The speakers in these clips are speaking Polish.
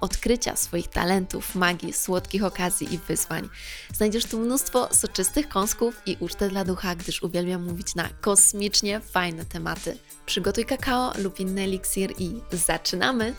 odkrycia swoich talentów, magii, słodkich okazji i wyzwań. Znajdziesz tu mnóstwo soczystych kąsków i ucztę dla ducha, gdyż uwielbiam mówić na kosmicznie fajne tematy. Przygotuj kakao lub inny eliksir i zaczynamy!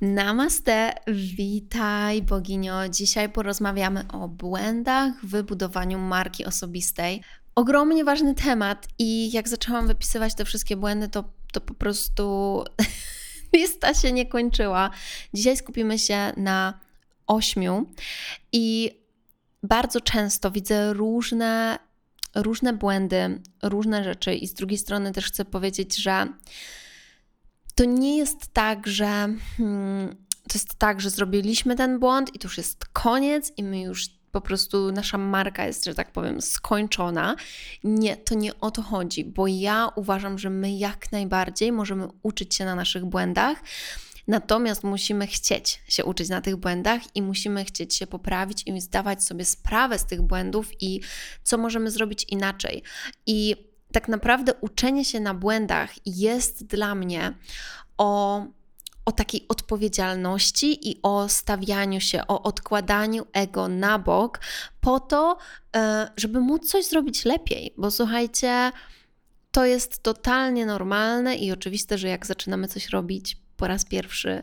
Namaste, witaj boginio. Dzisiaj porozmawiamy o błędach w budowaniu marki osobistej. Ogromnie ważny temat i jak zaczęłam wypisywać te wszystkie błędy, to, to po prostu lista się nie kończyła. Dzisiaj skupimy się na ośmiu i bardzo często widzę różne, różne błędy, różne rzeczy i z drugiej strony też chcę powiedzieć, że to nie jest tak, że hmm, to jest tak, że zrobiliśmy ten błąd i to już jest koniec i my już po prostu nasza marka jest, że tak powiem, skończona. Nie, to nie o to chodzi, bo ja uważam, że my jak najbardziej możemy uczyć się na naszych błędach. Natomiast musimy chcieć się uczyć na tych błędach i musimy chcieć się poprawić i zdawać sobie sprawę z tych błędów i co możemy zrobić inaczej. I tak naprawdę uczenie się na błędach jest dla mnie o, o takiej odpowiedzialności i o stawianiu się, o odkładaniu ego na bok, po to, e, żeby móc coś zrobić lepiej. Bo słuchajcie, to jest totalnie normalne i oczywiste, że jak zaczynamy coś robić po raz pierwszy,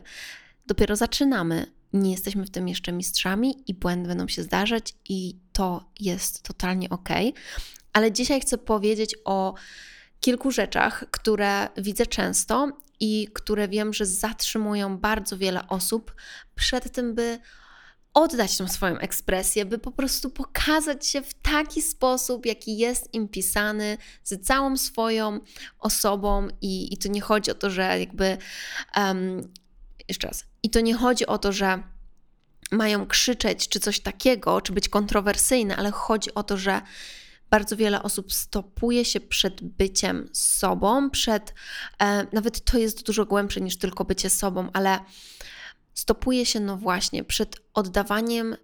dopiero zaczynamy. Nie jesteśmy w tym jeszcze mistrzami i błędy będą się zdarzać, i to jest totalnie ok ale dzisiaj chcę powiedzieć o kilku rzeczach, które widzę często i które wiem, że zatrzymują bardzo wiele osób przed tym, by oddać tą swoją ekspresję, by po prostu pokazać się w taki sposób, jaki jest im pisany, z całą swoją osobą. I, i to nie chodzi o to, że jakby. Um, jeszcze raz. I to nie chodzi o to, że mają krzyczeć czy coś takiego, czy być kontrowersyjne, ale chodzi o to, że bardzo wiele osób stopuje się przed byciem sobą, przed, e, nawet to jest dużo głębsze niż tylko bycie sobą, ale stopuje się, no właśnie, przed oddawaniem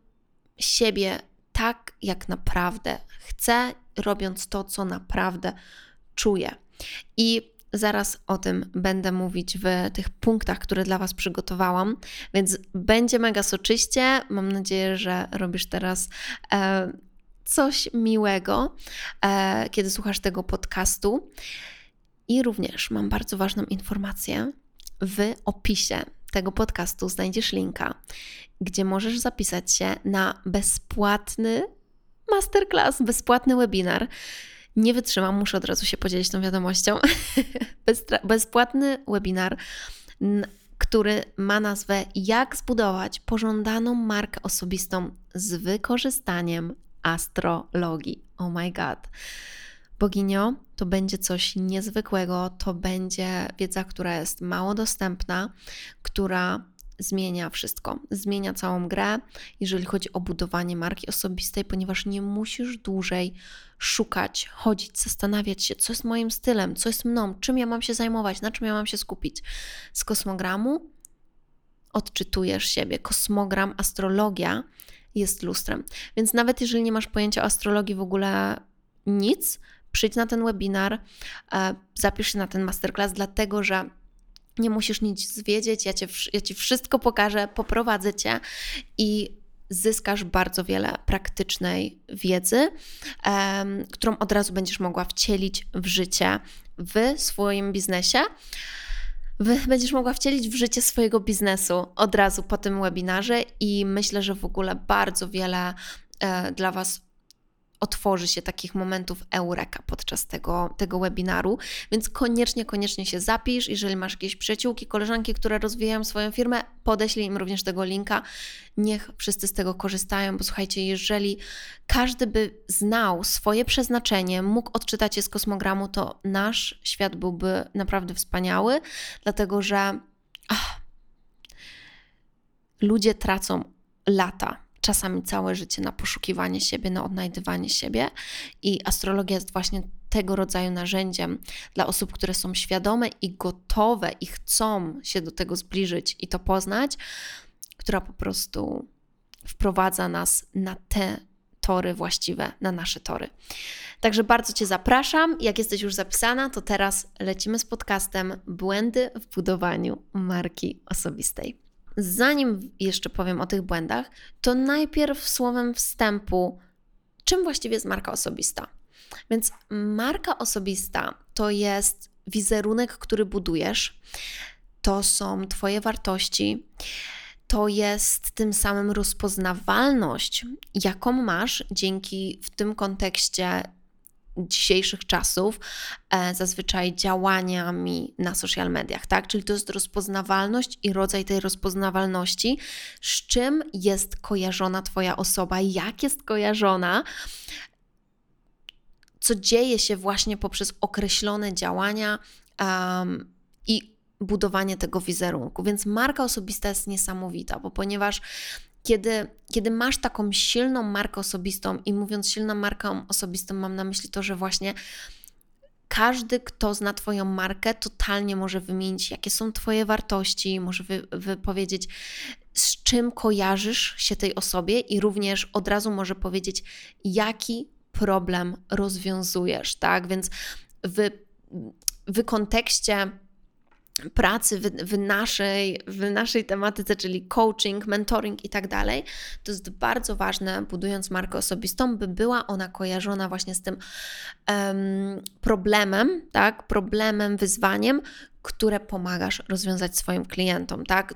siebie tak, jak naprawdę chcę, robiąc to, co naprawdę czuję. I zaraz o tym będę mówić w tych punktach, które dla Was przygotowałam, więc będzie mega soczyście. Mam nadzieję, że robisz teraz e, coś miłego, e, kiedy słuchasz tego podcastu. I również mam bardzo ważną informację. W opisie tego podcastu znajdziesz linka, gdzie możesz zapisać się na bezpłatny masterclass, bezpłatny webinar. Nie wytrzymam, muszę od razu się podzielić tą wiadomością. bezpłatny webinar, który ma nazwę Jak zbudować pożądaną markę osobistą z wykorzystaniem astrologii. Oh my god. Boginio, to będzie coś niezwykłego, to będzie wiedza, która jest mało dostępna, która zmienia wszystko. Zmienia całą grę, jeżeli chodzi o budowanie marki osobistej, ponieważ nie musisz dłużej szukać, chodzić, zastanawiać się, co jest moim stylem, co jest mną, czym ja mam się zajmować, na czym ja mam się skupić. Z kosmogramu odczytujesz siebie. Kosmogram, astrologia jest lustrem. Więc nawet jeżeli nie masz pojęcia o astrologii w ogóle nic, przyjdź na ten webinar, e, zapisz się na ten masterclass, dlatego że nie musisz nic wiedzieć, ja, cię, ja Ci wszystko pokażę, poprowadzę Cię i zyskasz bardzo wiele praktycznej wiedzy, um, którą od razu będziesz mogła wcielić w życie w swoim biznesie będziesz mogła wcielić w życie swojego biznesu od razu po tym webinarze i myślę, że w ogóle bardzo wiele e, dla Was otworzy się takich momentów eureka podczas tego, tego webinaru, więc koniecznie, koniecznie się zapisz. Jeżeli masz jakieś przyjaciółki, koleżanki, które rozwijają swoją firmę, podeślij im również tego linka. Niech wszyscy z tego korzystają, bo słuchajcie, jeżeli każdy by znał swoje przeznaczenie, mógł odczytać je z kosmogramu, to nasz świat byłby naprawdę wspaniały, dlatego że ach, ludzie tracą lata czasami całe życie na poszukiwanie siebie, na odnajdywanie siebie i astrologia jest właśnie tego rodzaju narzędziem dla osób, które są świadome i gotowe i chcą się do tego zbliżyć i to poznać, która po prostu wprowadza nas na te tory właściwe, na nasze tory. Także bardzo Cię zapraszam. Jak jesteś już zapisana, to teraz lecimy z podcastem Błędy w budowaniu marki osobistej zanim jeszcze powiem o tych błędach, to najpierw słowem wstępu, czym właściwie jest marka osobista. Więc marka osobista to jest wizerunek, który budujesz, to są Twoje wartości, to jest tym samym rozpoznawalność, jaką masz dzięki w tym kontekście dzisiejszych czasów e, zazwyczaj działaniami na social mediach, tak? Czyli to jest rozpoznawalność i rodzaj tej rozpoznawalności, z czym jest kojarzona Twoja osoba, jak jest kojarzona, co dzieje się właśnie poprzez określone działania um, i budowanie tego wizerunku. Więc marka osobista jest niesamowita, bo ponieważ kiedy, kiedy masz taką silną markę osobistą, i mówiąc silną marką osobistą, mam na myśli to, że właśnie każdy, kto zna Twoją markę, totalnie może wymienić, jakie są Twoje wartości, może wy, wypowiedzieć, z czym kojarzysz się tej osobie, i również od razu może powiedzieć, jaki problem rozwiązujesz, tak? Więc w, w kontekście pracy w, w, naszej, w naszej tematyce, czyli coaching, mentoring i tak dalej, to jest bardzo ważne, budując markę osobistą, by była ona kojarzona właśnie z tym um, problemem, tak, problemem, wyzwaniem, które pomagasz rozwiązać swoim klientom, tak,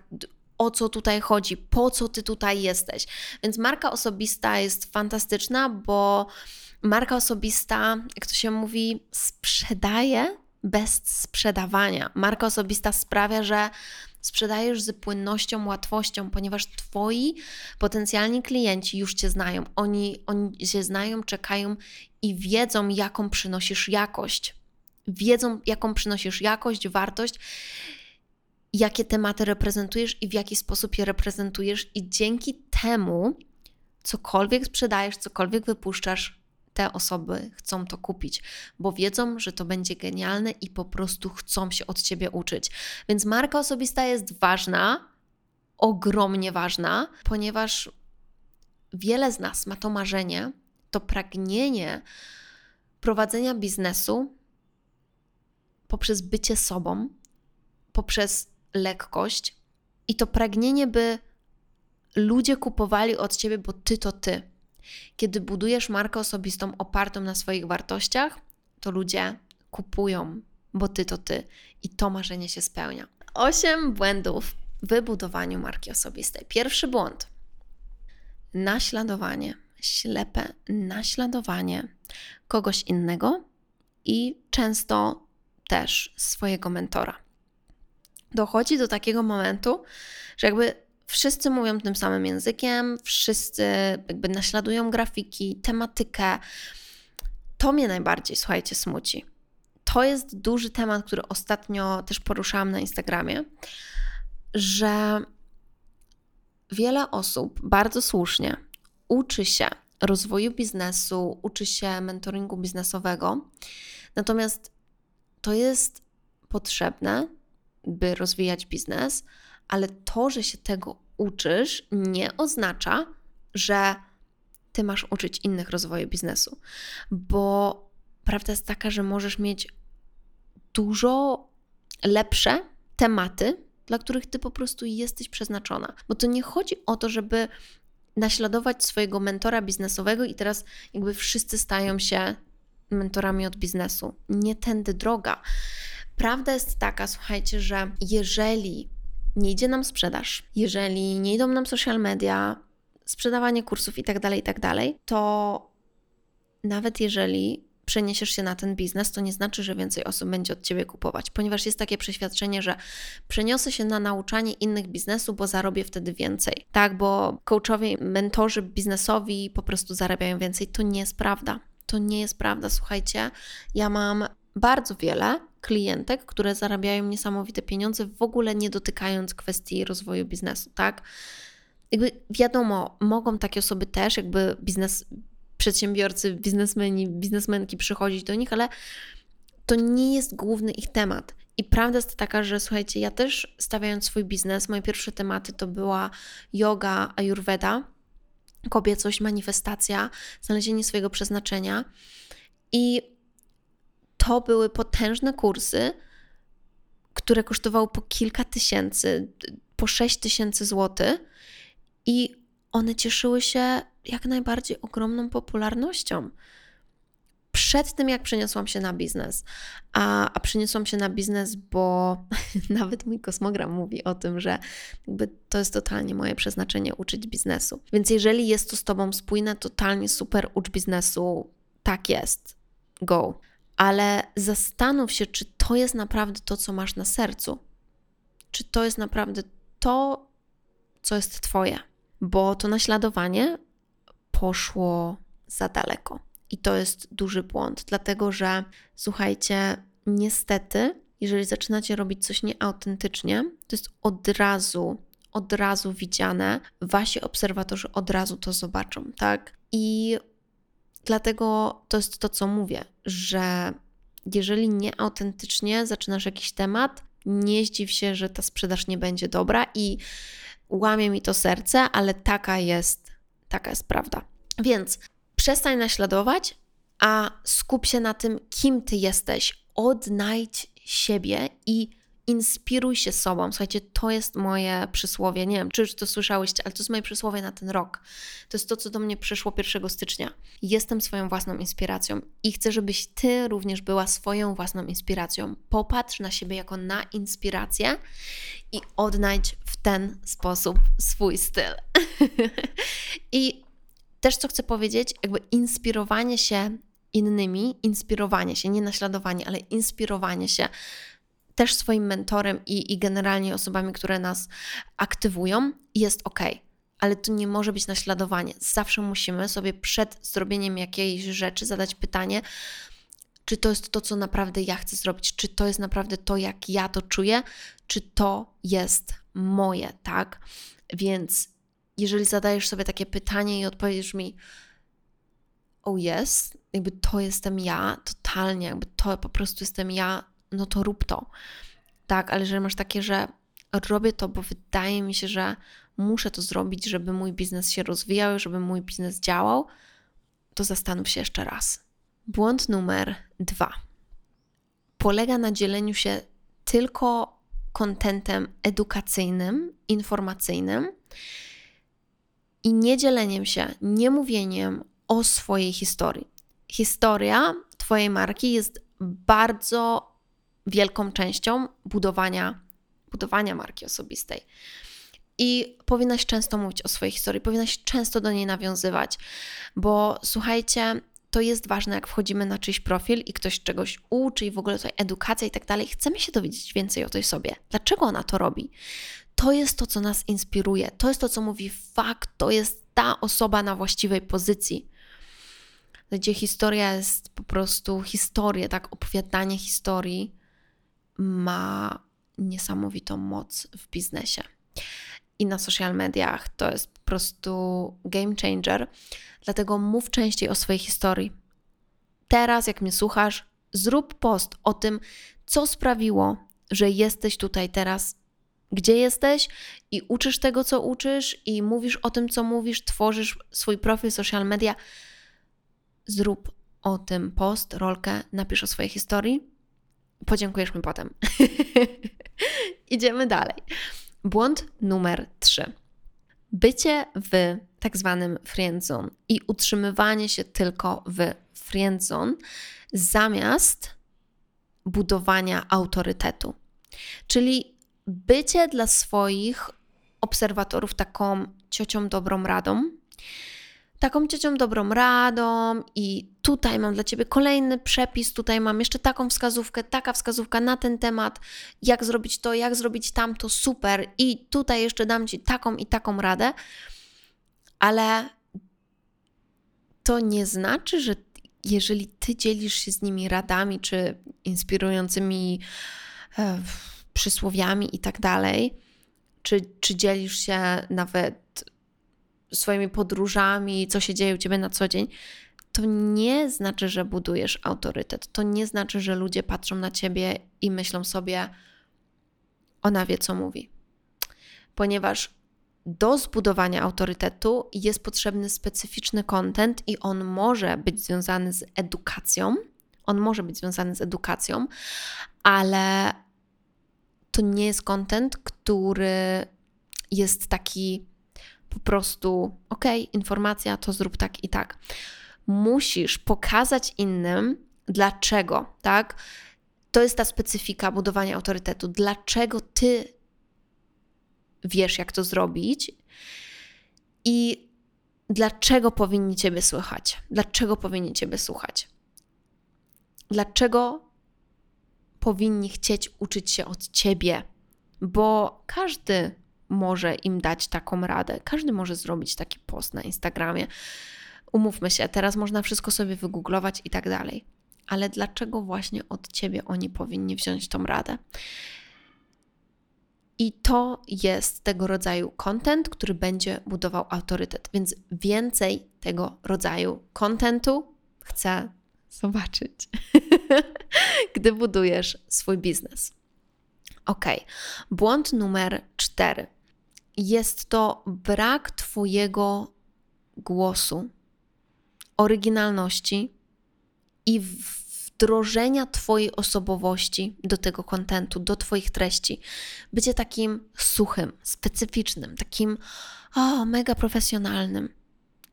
o co tutaj chodzi, po co ty tutaj jesteś. Więc marka osobista jest fantastyczna, bo marka osobista, jak to się mówi, sprzedaje bez sprzedawania. Marka osobista sprawia, że sprzedajesz z płynnością, łatwością, ponieważ Twoi potencjalni klienci już Cię znają. Oni, oni się znają, czekają i wiedzą, jaką przynosisz jakość. Wiedzą, jaką przynosisz jakość, wartość, jakie tematy reprezentujesz i w jaki sposób je reprezentujesz, i dzięki temu, cokolwiek sprzedajesz, cokolwiek wypuszczasz, te osoby chcą to kupić, bo wiedzą, że to będzie genialne i po prostu chcą się od ciebie uczyć. Więc marka osobista jest ważna, ogromnie ważna, ponieważ wiele z nas ma to marzenie, to pragnienie prowadzenia biznesu poprzez bycie sobą, poprzez lekkość i to pragnienie, by ludzie kupowali od ciebie, bo ty to ty kiedy budujesz markę osobistą opartą na swoich wartościach, to ludzie kupują, bo ty to ty i to marzenie się spełnia. Osiem błędów w wybudowaniu marki osobistej. Pierwszy błąd. Naśladowanie, ślepe naśladowanie kogoś innego i często też swojego mentora. Dochodzi do takiego momentu, że jakby wszyscy mówią tym samym językiem, wszyscy jakby naśladują grafiki, tematykę. To mnie najbardziej, słuchajcie, smuci. To jest duży temat, który ostatnio też poruszałam na Instagramie, że wiele osób bardzo słusznie uczy się rozwoju biznesu, uczy się mentoringu biznesowego, natomiast to jest potrzebne, by rozwijać biznes, ale to, że się tego uczysz, nie oznacza, że ty masz uczyć innych rozwoju biznesu, bo prawda jest taka, że możesz mieć dużo lepsze tematy, dla których ty po prostu jesteś przeznaczona. Bo to nie chodzi o to, żeby naśladować swojego mentora biznesowego i teraz jakby wszyscy stają się mentorami od biznesu. Nie tędy droga. Prawda jest taka, słuchajcie, że jeżeli nie idzie nam sprzedaż, jeżeli nie idą nam social media, sprzedawanie kursów itd., tak itd., tak to nawet jeżeli przeniesiesz się na ten biznes, to nie znaczy, że więcej osób będzie od ciebie kupować, ponieważ jest takie przeświadczenie, że przeniosę się na nauczanie innych biznesu, bo zarobię wtedy więcej. Tak, bo coachowie, mentorzy biznesowi po prostu zarabiają więcej. To nie jest prawda. To nie jest prawda. Słuchajcie, ja mam bardzo wiele klientek, które zarabiają niesamowite pieniądze, w ogóle nie dotykając kwestii rozwoju biznesu, tak? Jakby wiadomo, mogą takie osoby też, jakby biznes, przedsiębiorcy, biznesmeni, biznesmenki przychodzić do nich, ale to nie jest główny ich temat. I prawda jest taka, że słuchajcie, ja też stawiając swój biznes, moje pierwsze tematy to była yoga, ayurveda, kobiecość, manifestacja, znalezienie swojego przeznaczenia. I to były potężne kursy, które kosztowały po kilka tysięcy, po sześć tysięcy złotych. I one cieszyły się jak najbardziej ogromną popularnością. Przed tym, jak przeniosłam się na biznes, a, a przeniosłam się na biznes, bo nawet mój kosmogram mówi o tym, że to jest totalnie moje przeznaczenie uczyć biznesu. Więc jeżeli jest to z Tobą spójne, totalnie super ucz biznesu, tak jest, go. Ale zastanów się, czy to jest naprawdę to, co masz na sercu. Czy to jest naprawdę to, co jest Twoje bo to naśladowanie poszło za daleko. I to jest duży błąd, dlatego że słuchajcie, niestety, jeżeli zaczynacie robić coś nieautentycznie, to jest od razu, od razu widziane, wasi obserwatorzy od razu to zobaczą, tak? I dlatego to jest to, co mówię, że jeżeli nieautentycznie zaczynasz jakiś temat, nie zdziw się, że ta sprzedaż nie będzie dobra i łamie mi to serce, ale taka jest, taka jest prawda. Więc przestań naśladować, a skup się na tym, kim ty jesteś. Odnajdź siebie i inspiruj się sobą. Słuchajcie, to jest moje przysłowie. Nie wiem, czy już to słyszałyście, ale to jest moje przysłowie na ten rok. To jest to, co do mnie przyszło 1 stycznia. Jestem swoją własną inspiracją i chcę, żebyś ty również była swoją własną inspiracją. Popatrz na siebie jako na inspirację i odnajdź w ten sposób swój styl. I też co chcę powiedzieć, jakby inspirowanie się innymi, inspirowanie się, nie naśladowanie, ale inspirowanie się też swoim mentorem i, i generalnie osobami, które nas aktywują, jest ok. Ale to nie może być naśladowanie. Zawsze musimy sobie przed zrobieniem jakiejś rzeczy zadać pytanie, czy to jest to, co naprawdę ja chcę zrobić, czy to jest naprawdę to, jak ja to czuję, czy to jest moje, tak? Więc jeżeli zadajesz sobie takie pytanie i odpowiedzisz mi, oh yes, jakby to jestem ja, totalnie, jakby to po prostu jestem ja, no to rób to. Tak, ale jeżeli masz takie, że robię to, bo wydaje mi się, że muszę to zrobić, żeby mój biznes się rozwijał, żeby mój biznes działał, to zastanów się jeszcze raz. Błąd numer dwa polega na dzieleniu się tylko kontentem edukacyjnym, informacyjnym i nie dzieleniem się, nie mówieniem o swojej historii. Historia Twojej marki jest bardzo wielką częścią budowania, budowania marki osobistej. I powinnaś często mówić o swojej historii, powinnaś często do niej nawiązywać, bo słuchajcie, to jest ważne, jak wchodzimy na czyjś profil i ktoś czegoś uczy i w ogóle tutaj edukacja i tak dalej. Chcemy się dowiedzieć więcej o tej sobie. Dlaczego ona to robi? To jest to, co nas inspiruje. To jest to, co mówi fakt, to jest ta osoba na właściwej pozycji. Gdzie historia jest po prostu historię, tak? Opowiadanie historii ma niesamowitą moc w biznesie. I na social mediach to jest po prostu game changer. Dlatego mów częściej o swojej historii. Teraz, jak mnie słuchasz, zrób post o tym, co sprawiło, że jesteś tutaj teraz, gdzie jesteś i uczysz tego, co uczysz, i mówisz o tym, co mówisz, tworzysz swój profil social media. Zrób o tym post, rolkę, napisz o swojej historii Podziękujesz mi potem. Idziemy dalej. Błąd numer 3. Bycie w tak zwanym friendzone i utrzymywanie się tylko w friendzone zamiast budowania autorytetu. Czyli bycie dla swoich obserwatorów taką ciocią dobrą radą, taką ciocią dobrą radą i tutaj mam dla Ciebie kolejny przepis, tutaj mam jeszcze taką wskazówkę, taka wskazówka na ten temat, jak zrobić to, jak zrobić tamto, super. I tutaj jeszcze dam Ci taką i taką radę, ale to nie znaczy, że jeżeli Ty dzielisz się z nimi radami czy inspirującymi e, przysłowiami i tak dalej, czy, czy dzielisz się nawet swoimi podróżami, co się dzieje u ciebie na co dzień, to nie znaczy, że budujesz autorytet. To nie znaczy, że ludzie patrzą na ciebie i myślą sobie, ona wie, co mówi. Ponieważ do zbudowania autorytetu jest potrzebny specyficzny content i on może być związany z edukacją. On może być związany z edukacją, ale to nie jest content, który jest taki po prostu, ok, informacja, to zrób tak i tak. Musisz pokazać innym, dlaczego, tak? To jest ta specyfika budowania autorytetu. Dlaczego ty wiesz, jak to zrobić i dlaczego powinni ciebie słuchać? Dlaczego powinni ciebie słuchać? Dlaczego powinni chcieć uczyć się od ciebie? Bo każdy może im dać taką radę. Każdy może zrobić taki post na Instagramie. Umówmy się, teraz można wszystko sobie wygooglować i tak dalej. Ale dlaczego właśnie od ciebie oni powinni wziąć tą radę? I to jest tego rodzaju content, który będzie budował autorytet. Więc więcej tego rodzaju contentu chcę zobaczyć, gdy budujesz swój biznes. Ok, błąd numer cztery jest to brak Twojego głosu, oryginalności i wdrożenia Twojej osobowości do tego kontentu, do Twoich treści. Bycie takim suchym, specyficznym, takim o, mega profesjonalnym.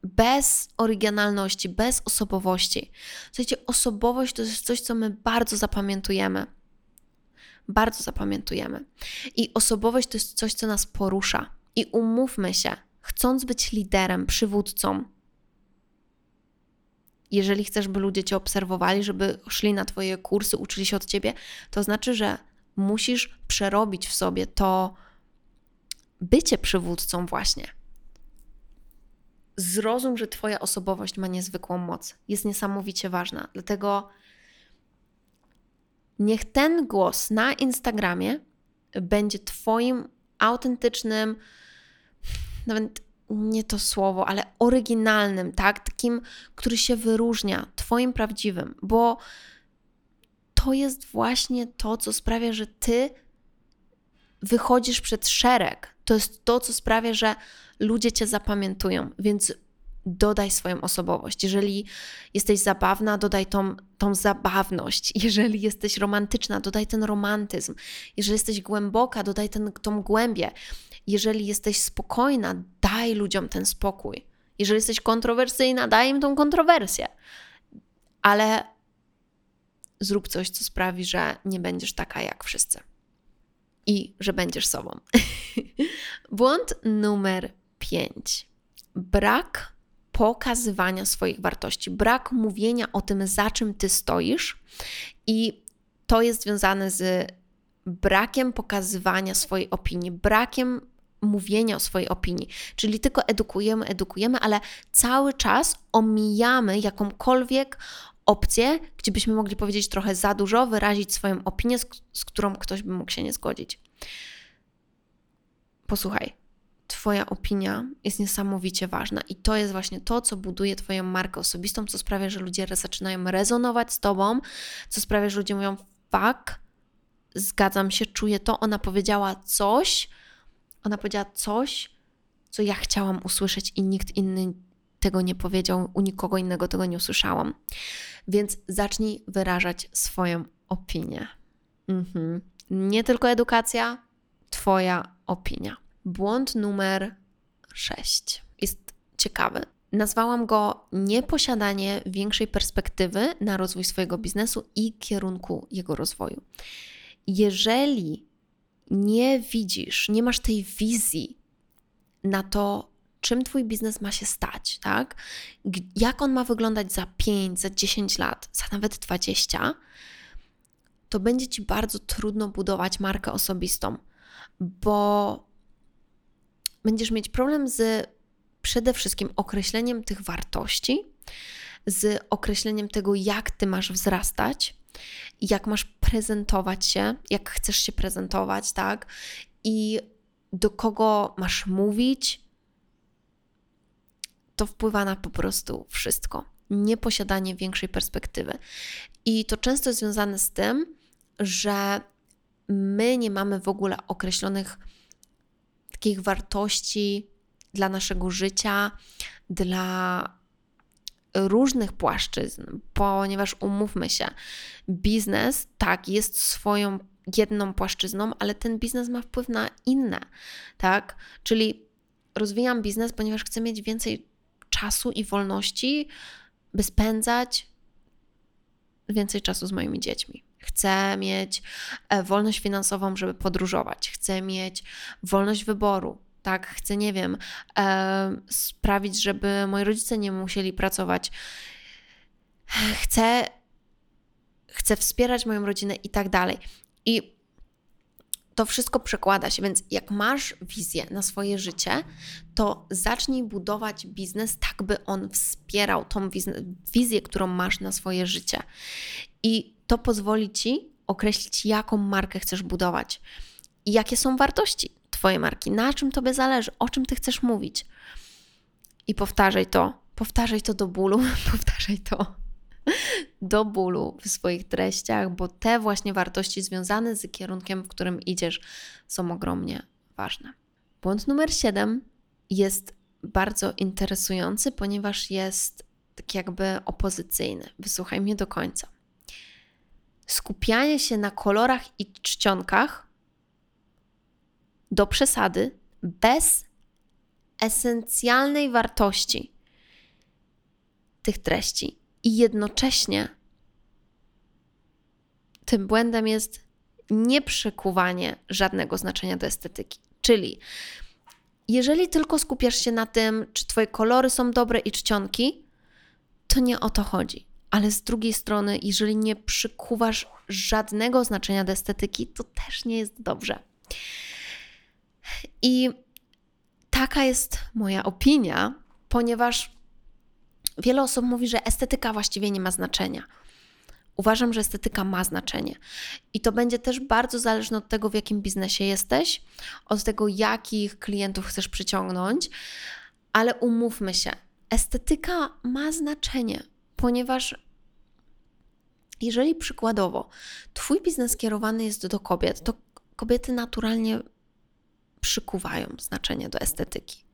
Bez oryginalności, bez osobowości. Słuchajcie, osobowość to jest coś, co my bardzo zapamiętujemy bardzo zapamiętujemy. I osobowość to jest coś, co nas porusza. I umówmy się, chcąc być liderem, przywódcą, jeżeli chcesz, by ludzie cię obserwowali, żeby szli na twoje kursy, uczyli się od ciebie, to znaczy, że musisz przerobić w sobie to bycie przywódcą, właśnie. Zrozum, że Twoja osobowość ma niezwykłą moc, jest niesamowicie ważna. Dlatego Niech ten głos na Instagramie będzie Twoim autentycznym, nawet nie to słowo, ale oryginalnym, tak? Takim, który się wyróżnia, Twoim prawdziwym, bo to jest właśnie to, co sprawia, że Ty wychodzisz przed szereg. To jest to, co sprawia, że ludzie Cię zapamiętują. Więc dodaj swoją osobowość. Jeżeli jesteś zabawna, dodaj tą, tą zabawność. Jeżeli jesteś romantyczna, dodaj ten romantyzm. Jeżeli jesteś głęboka, dodaj ten, tą głębię. Jeżeli jesteś spokojna, daj ludziom ten spokój. Jeżeli jesteś kontrowersyjna, daj im tą kontrowersję. Ale zrób coś, co sprawi, że nie będziesz taka jak wszyscy. I że będziesz sobą. Błąd numer 5. Brak pokazywania swoich wartości, brak mówienia o tym, za czym ty stoisz, i to jest związane z brakiem pokazywania swojej opinii, brakiem mówienia o swojej opinii. Czyli tylko edukujemy, edukujemy, ale cały czas omijamy jakąkolwiek opcję, gdzie byśmy mogli powiedzieć trochę za dużo, wyrazić swoją opinię, z, z którą ktoś by mógł się nie zgodzić. Posłuchaj, Twoja opinia jest niesamowicie ważna i to jest właśnie to, co buduje Twoją markę osobistą, co sprawia, że ludzie zaczynają rezonować z Tobą, co sprawia, że ludzie mówią: Fuck, zgadzam się, czuję to. Ona powiedziała coś, ona powiedziała coś, co ja chciałam usłyszeć i nikt inny tego nie powiedział, u nikogo innego tego nie usłyszałam. Więc zacznij wyrażać swoją opinię. Mhm. Nie tylko edukacja, Twoja opinia. Błąd numer 6 jest ciekawy. Nazwałam go nieposiadanie większej perspektywy na rozwój swojego biznesu i kierunku jego rozwoju. Jeżeli nie widzisz, nie masz tej wizji na to, czym Twój biznes ma się stać, tak? Jak on ma wyglądać za 5, za 10 lat, za nawet 20, to będzie Ci bardzo trudno budować markę osobistą, bo będziesz mieć problem z przede wszystkim określeniem tych wartości, z określeniem tego, jak Ty masz wzrastać, jak masz prezentować się, jak chcesz się prezentować, tak? I do kogo masz mówić, to wpływa na po prostu wszystko. Nieposiadanie większej perspektywy. I to często jest związane z tym, że my nie mamy w ogóle określonych takich wartości dla naszego życia, dla różnych płaszczyzn, ponieważ umówmy się, biznes tak jest swoją jedną płaszczyzną, ale ten biznes ma wpływ na inne, tak? Czyli rozwijam biznes, ponieważ chcę mieć więcej czasu i wolności, by spędzać więcej czasu z moimi dziećmi. Chcę mieć e, wolność finansową, żeby podróżować. Chcę mieć wolność wyboru. Tak, chcę, nie wiem, e, sprawić, żeby moi rodzice nie musieli pracować. Chcę, chcę wspierać moją rodzinę i tak dalej. I to wszystko przekłada się, więc jak masz wizję na swoje życie, to zacznij budować biznes tak, by on wspierał tą wizję, którą masz na swoje życie. I to pozwoli ci określić, jaką markę chcesz budować i jakie są wartości Twojej marki, na czym Tobie zależy, o czym Ty chcesz mówić. I powtarzaj to, powtarzaj to do bólu, powtarzaj to do bólu w swoich treściach, bo te właśnie wartości związane z kierunkiem, w którym idziesz, są ogromnie ważne. Błąd numer 7 jest bardzo interesujący, ponieważ jest tak jakby opozycyjny. Wysłuchaj mnie do końca. Skupianie się na kolorach i czcionkach do przesady, bez esencjalnej wartości tych treści i jednocześnie tym błędem jest nieprzekuwanie żadnego znaczenia do estetyki. Czyli jeżeli tylko skupiasz się na tym, czy Twoje kolory są dobre i czcionki, to nie o to chodzi. Ale z drugiej strony, jeżeli nie przykuwasz żadnego znaczenia do estetyki, to też nie jest dobrze. I taka jest moja opinia, ponieważ wiele osób mówi, że estetyka właściwie nie ma znaczenia. Uważam, że estetyka ma znaczenie. I to będzie też bardzo zależne od tego, w jakim biznesie jesteś, od tego, jakich klientów chcesz przyciągnąć, ale umówmy się, estetyka ma znaczenie, ponieważ jeżeli przykładowo Twój biznes kierowany jest do kobiet, to kobiety naturalnie przykuwają znaczenie do estetyki.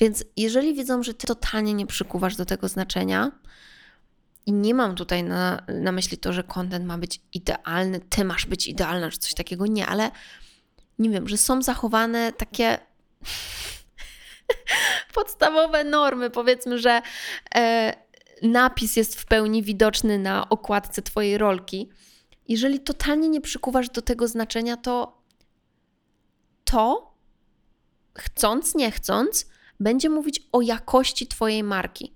Więc jeżeli widzą, że ty totalnie nie przykuwasz do tego znaczenia, i nie mam tutaj na, na myśli to, że kontent ma być idealny, ty masz być idealna, czy coś takiego, nie, ale nie wiem, że są zachowane takie podstawowe normy. Powiedzmy, że e, napis jest w pełni widoczny na okładce Twojej rolki. Jeżeli totalnie nie przykuwasz do tego znaczenia, to to chcąc, nie chcąc, będzie mówić o jakości Twojej marki.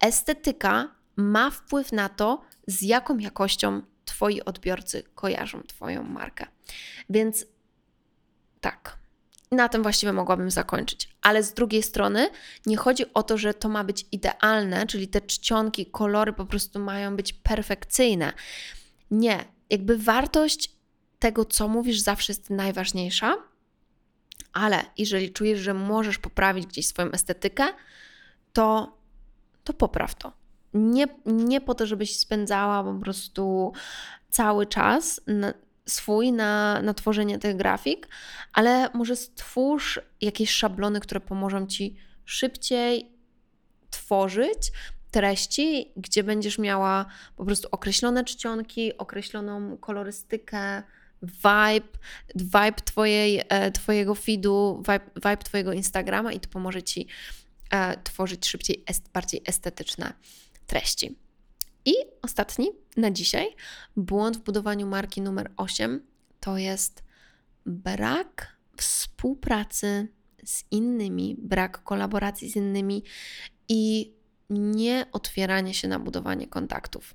Estetyka ma wpływ na to, z jaką jakością Twoi odbiorcy kojarzą Twoją markę. Więc tak, na tym właściwie mogłabym zakończyć. Ale z drugiej strony nie chodzi o to, że to ma być idealne, czyli te czcionki, kolory po prostu mają być perfekcyjne. Nie, jakby wartość tego, co mówisz, zawsze jest najważniejsza ale jeżeli czujesz, że możesz poprawić gdzieś swoją estetykę, to, to popraw to. Nie, nie po to, żebyś spędzała po prostu cały czas na, swój na, na tworzenie tych grafik, ale może stwórz jakieś szablony, które pomożą ci szybciej tworzyć treści, gdzie będziesz miała po prostu określone czcionki, określoną kolorystykę, vibe, vibe twojej, e, twojego feedu, vibe, vibe twojego Instagrama i to pomoże ci e, tworzyć szybciej, bardziej estetyczne treści. I ostatni na dzisiaj, błąd w budowaniu marki numer 8 to jest brak współpracy z innymi, brak kolaboracji z innymi i nie otwieranie się na budowanie kontaktów.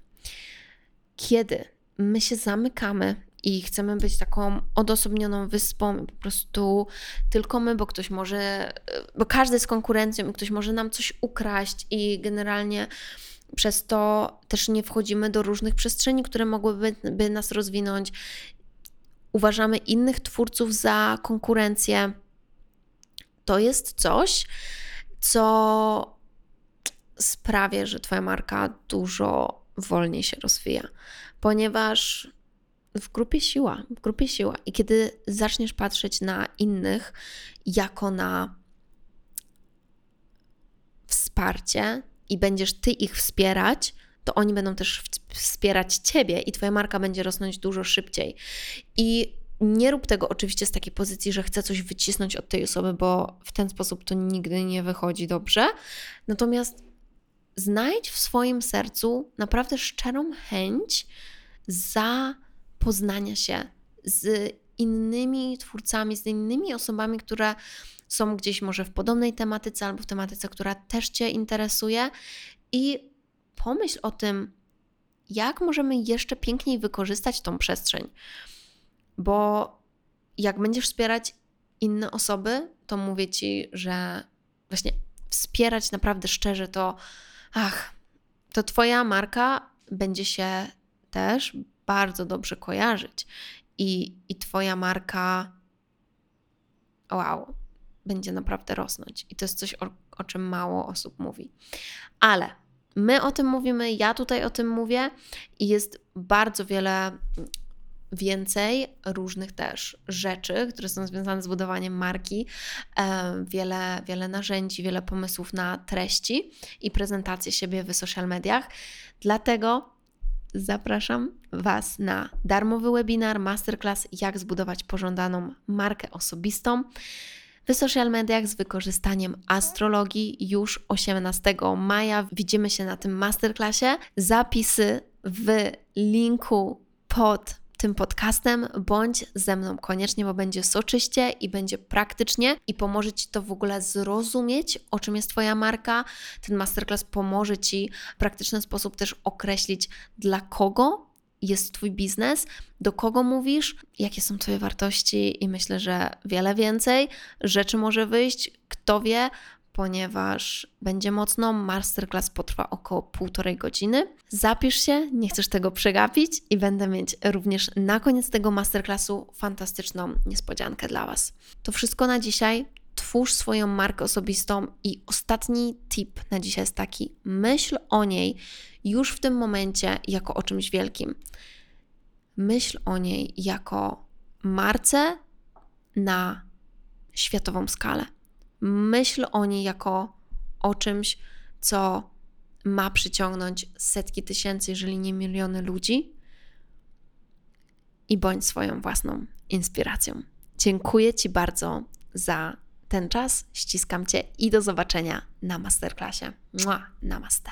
Kiedy my się zamykamy i chcemy być taką odosobnioną wyspą, po prostu tylko my, bo ktoś może, bo każdy jest konkurencją i ktoś może nam coś ukraść i generalnie przez to też nie wchodzimy do różnych przestrzeni, które mogłyby by nas rozwinąć. Uważamy innych twórców za konkurencję. To jest coś, co sprawia, że Twoja marka dużo wolniej się rozwija, ponieważ w grupie siła, w grupie siła. I kiedy zaczniesz patrzeć na innych jako na wsparcie i będziesz ty ich wspierać, to oni będą też wspierać ciebie i twoja marka będzie rosnąć dużo szybciej. I nie rób tego oczywiście z takiej pozycji, że chcę coś wycisnąć od tej osoby, bo w ten sposób to nigdy nie wychodzi dobrze. Natomiast znajdź w swoim sercu naprawdę szczerą chęć za poznania się z innymi twórcami, z innymi osobami, które są gdzieś może w podobnej tematyce albo w tematyce, która też Cię interesuje i pomyśl o tym, jak możemy jeszcze piękniej wykorzystać tą przestrzeń. Bo jak będziesz wspierać inne osoby, to mówię Ci, że właśnie wspierać naprawdę szczerze to, ach, to Twoja marka będzie się też bardzo dobrze kojarzyć i, i Twoja marka, wow, będzie naprawdę rosnąć. I to jest coś, o, o czym mało osób mówi. Ale my o tym mówimy, ja tutaj o tym mówię i jest bardzo wiele więcej różnych też rzeczy, które są związane z budowaniem marki, wiele, wiele narzędzi, wiele pomysłów na treści i prezentację siebie w social mediach. Dlatego zapraszam Was na darmowy webinar, masterclass, jak zbudować pożądaną markę osobistą w social mediach z wykorzystaniem astrologii już 18 maja. Widzimy się na tym masterclassie. Zapisy w linku pod tym podcastem, bądź ze mną koniecznie, bo będzie soczyście i będzie praktycznie i pomoże Ci to w ogóle zrozumieć, o czym jest Twoja marka. Ten masterclass pomoże Ci w praktyczny sposób też określić, dla kogo jest Twój biznes, do kogo mówisz, jakie są Twoje wartości i myślę, że wiele więcej rzeczy może wyjść, kto wie, ponieważ będzie mocno. Masterclass potrwa około półtorej godziny. Zapisz się, nie chcesz tego przegapić i będę mieć również na koniec tego masterclassu fantastyczną niespodziankę dla Was. To wszystko na dzisiaj. Twórz swoją markę osobistą i ostatni tip na dzisiaj jest taki: myśl o niej już w tym momencie jako o czymś wielkim. Myśl o niej jako marce na światową skalę. Myśl o niej jako o czymś, co ma przyciągnąć setki tysięcy, jeżeli nie miliony ludzi i bądź swoją własną inspiracją. Dziękuję Ci bardzo za ten czas. Ściskam Cię i do zobaczenia na masterclassie. Mua, namaste.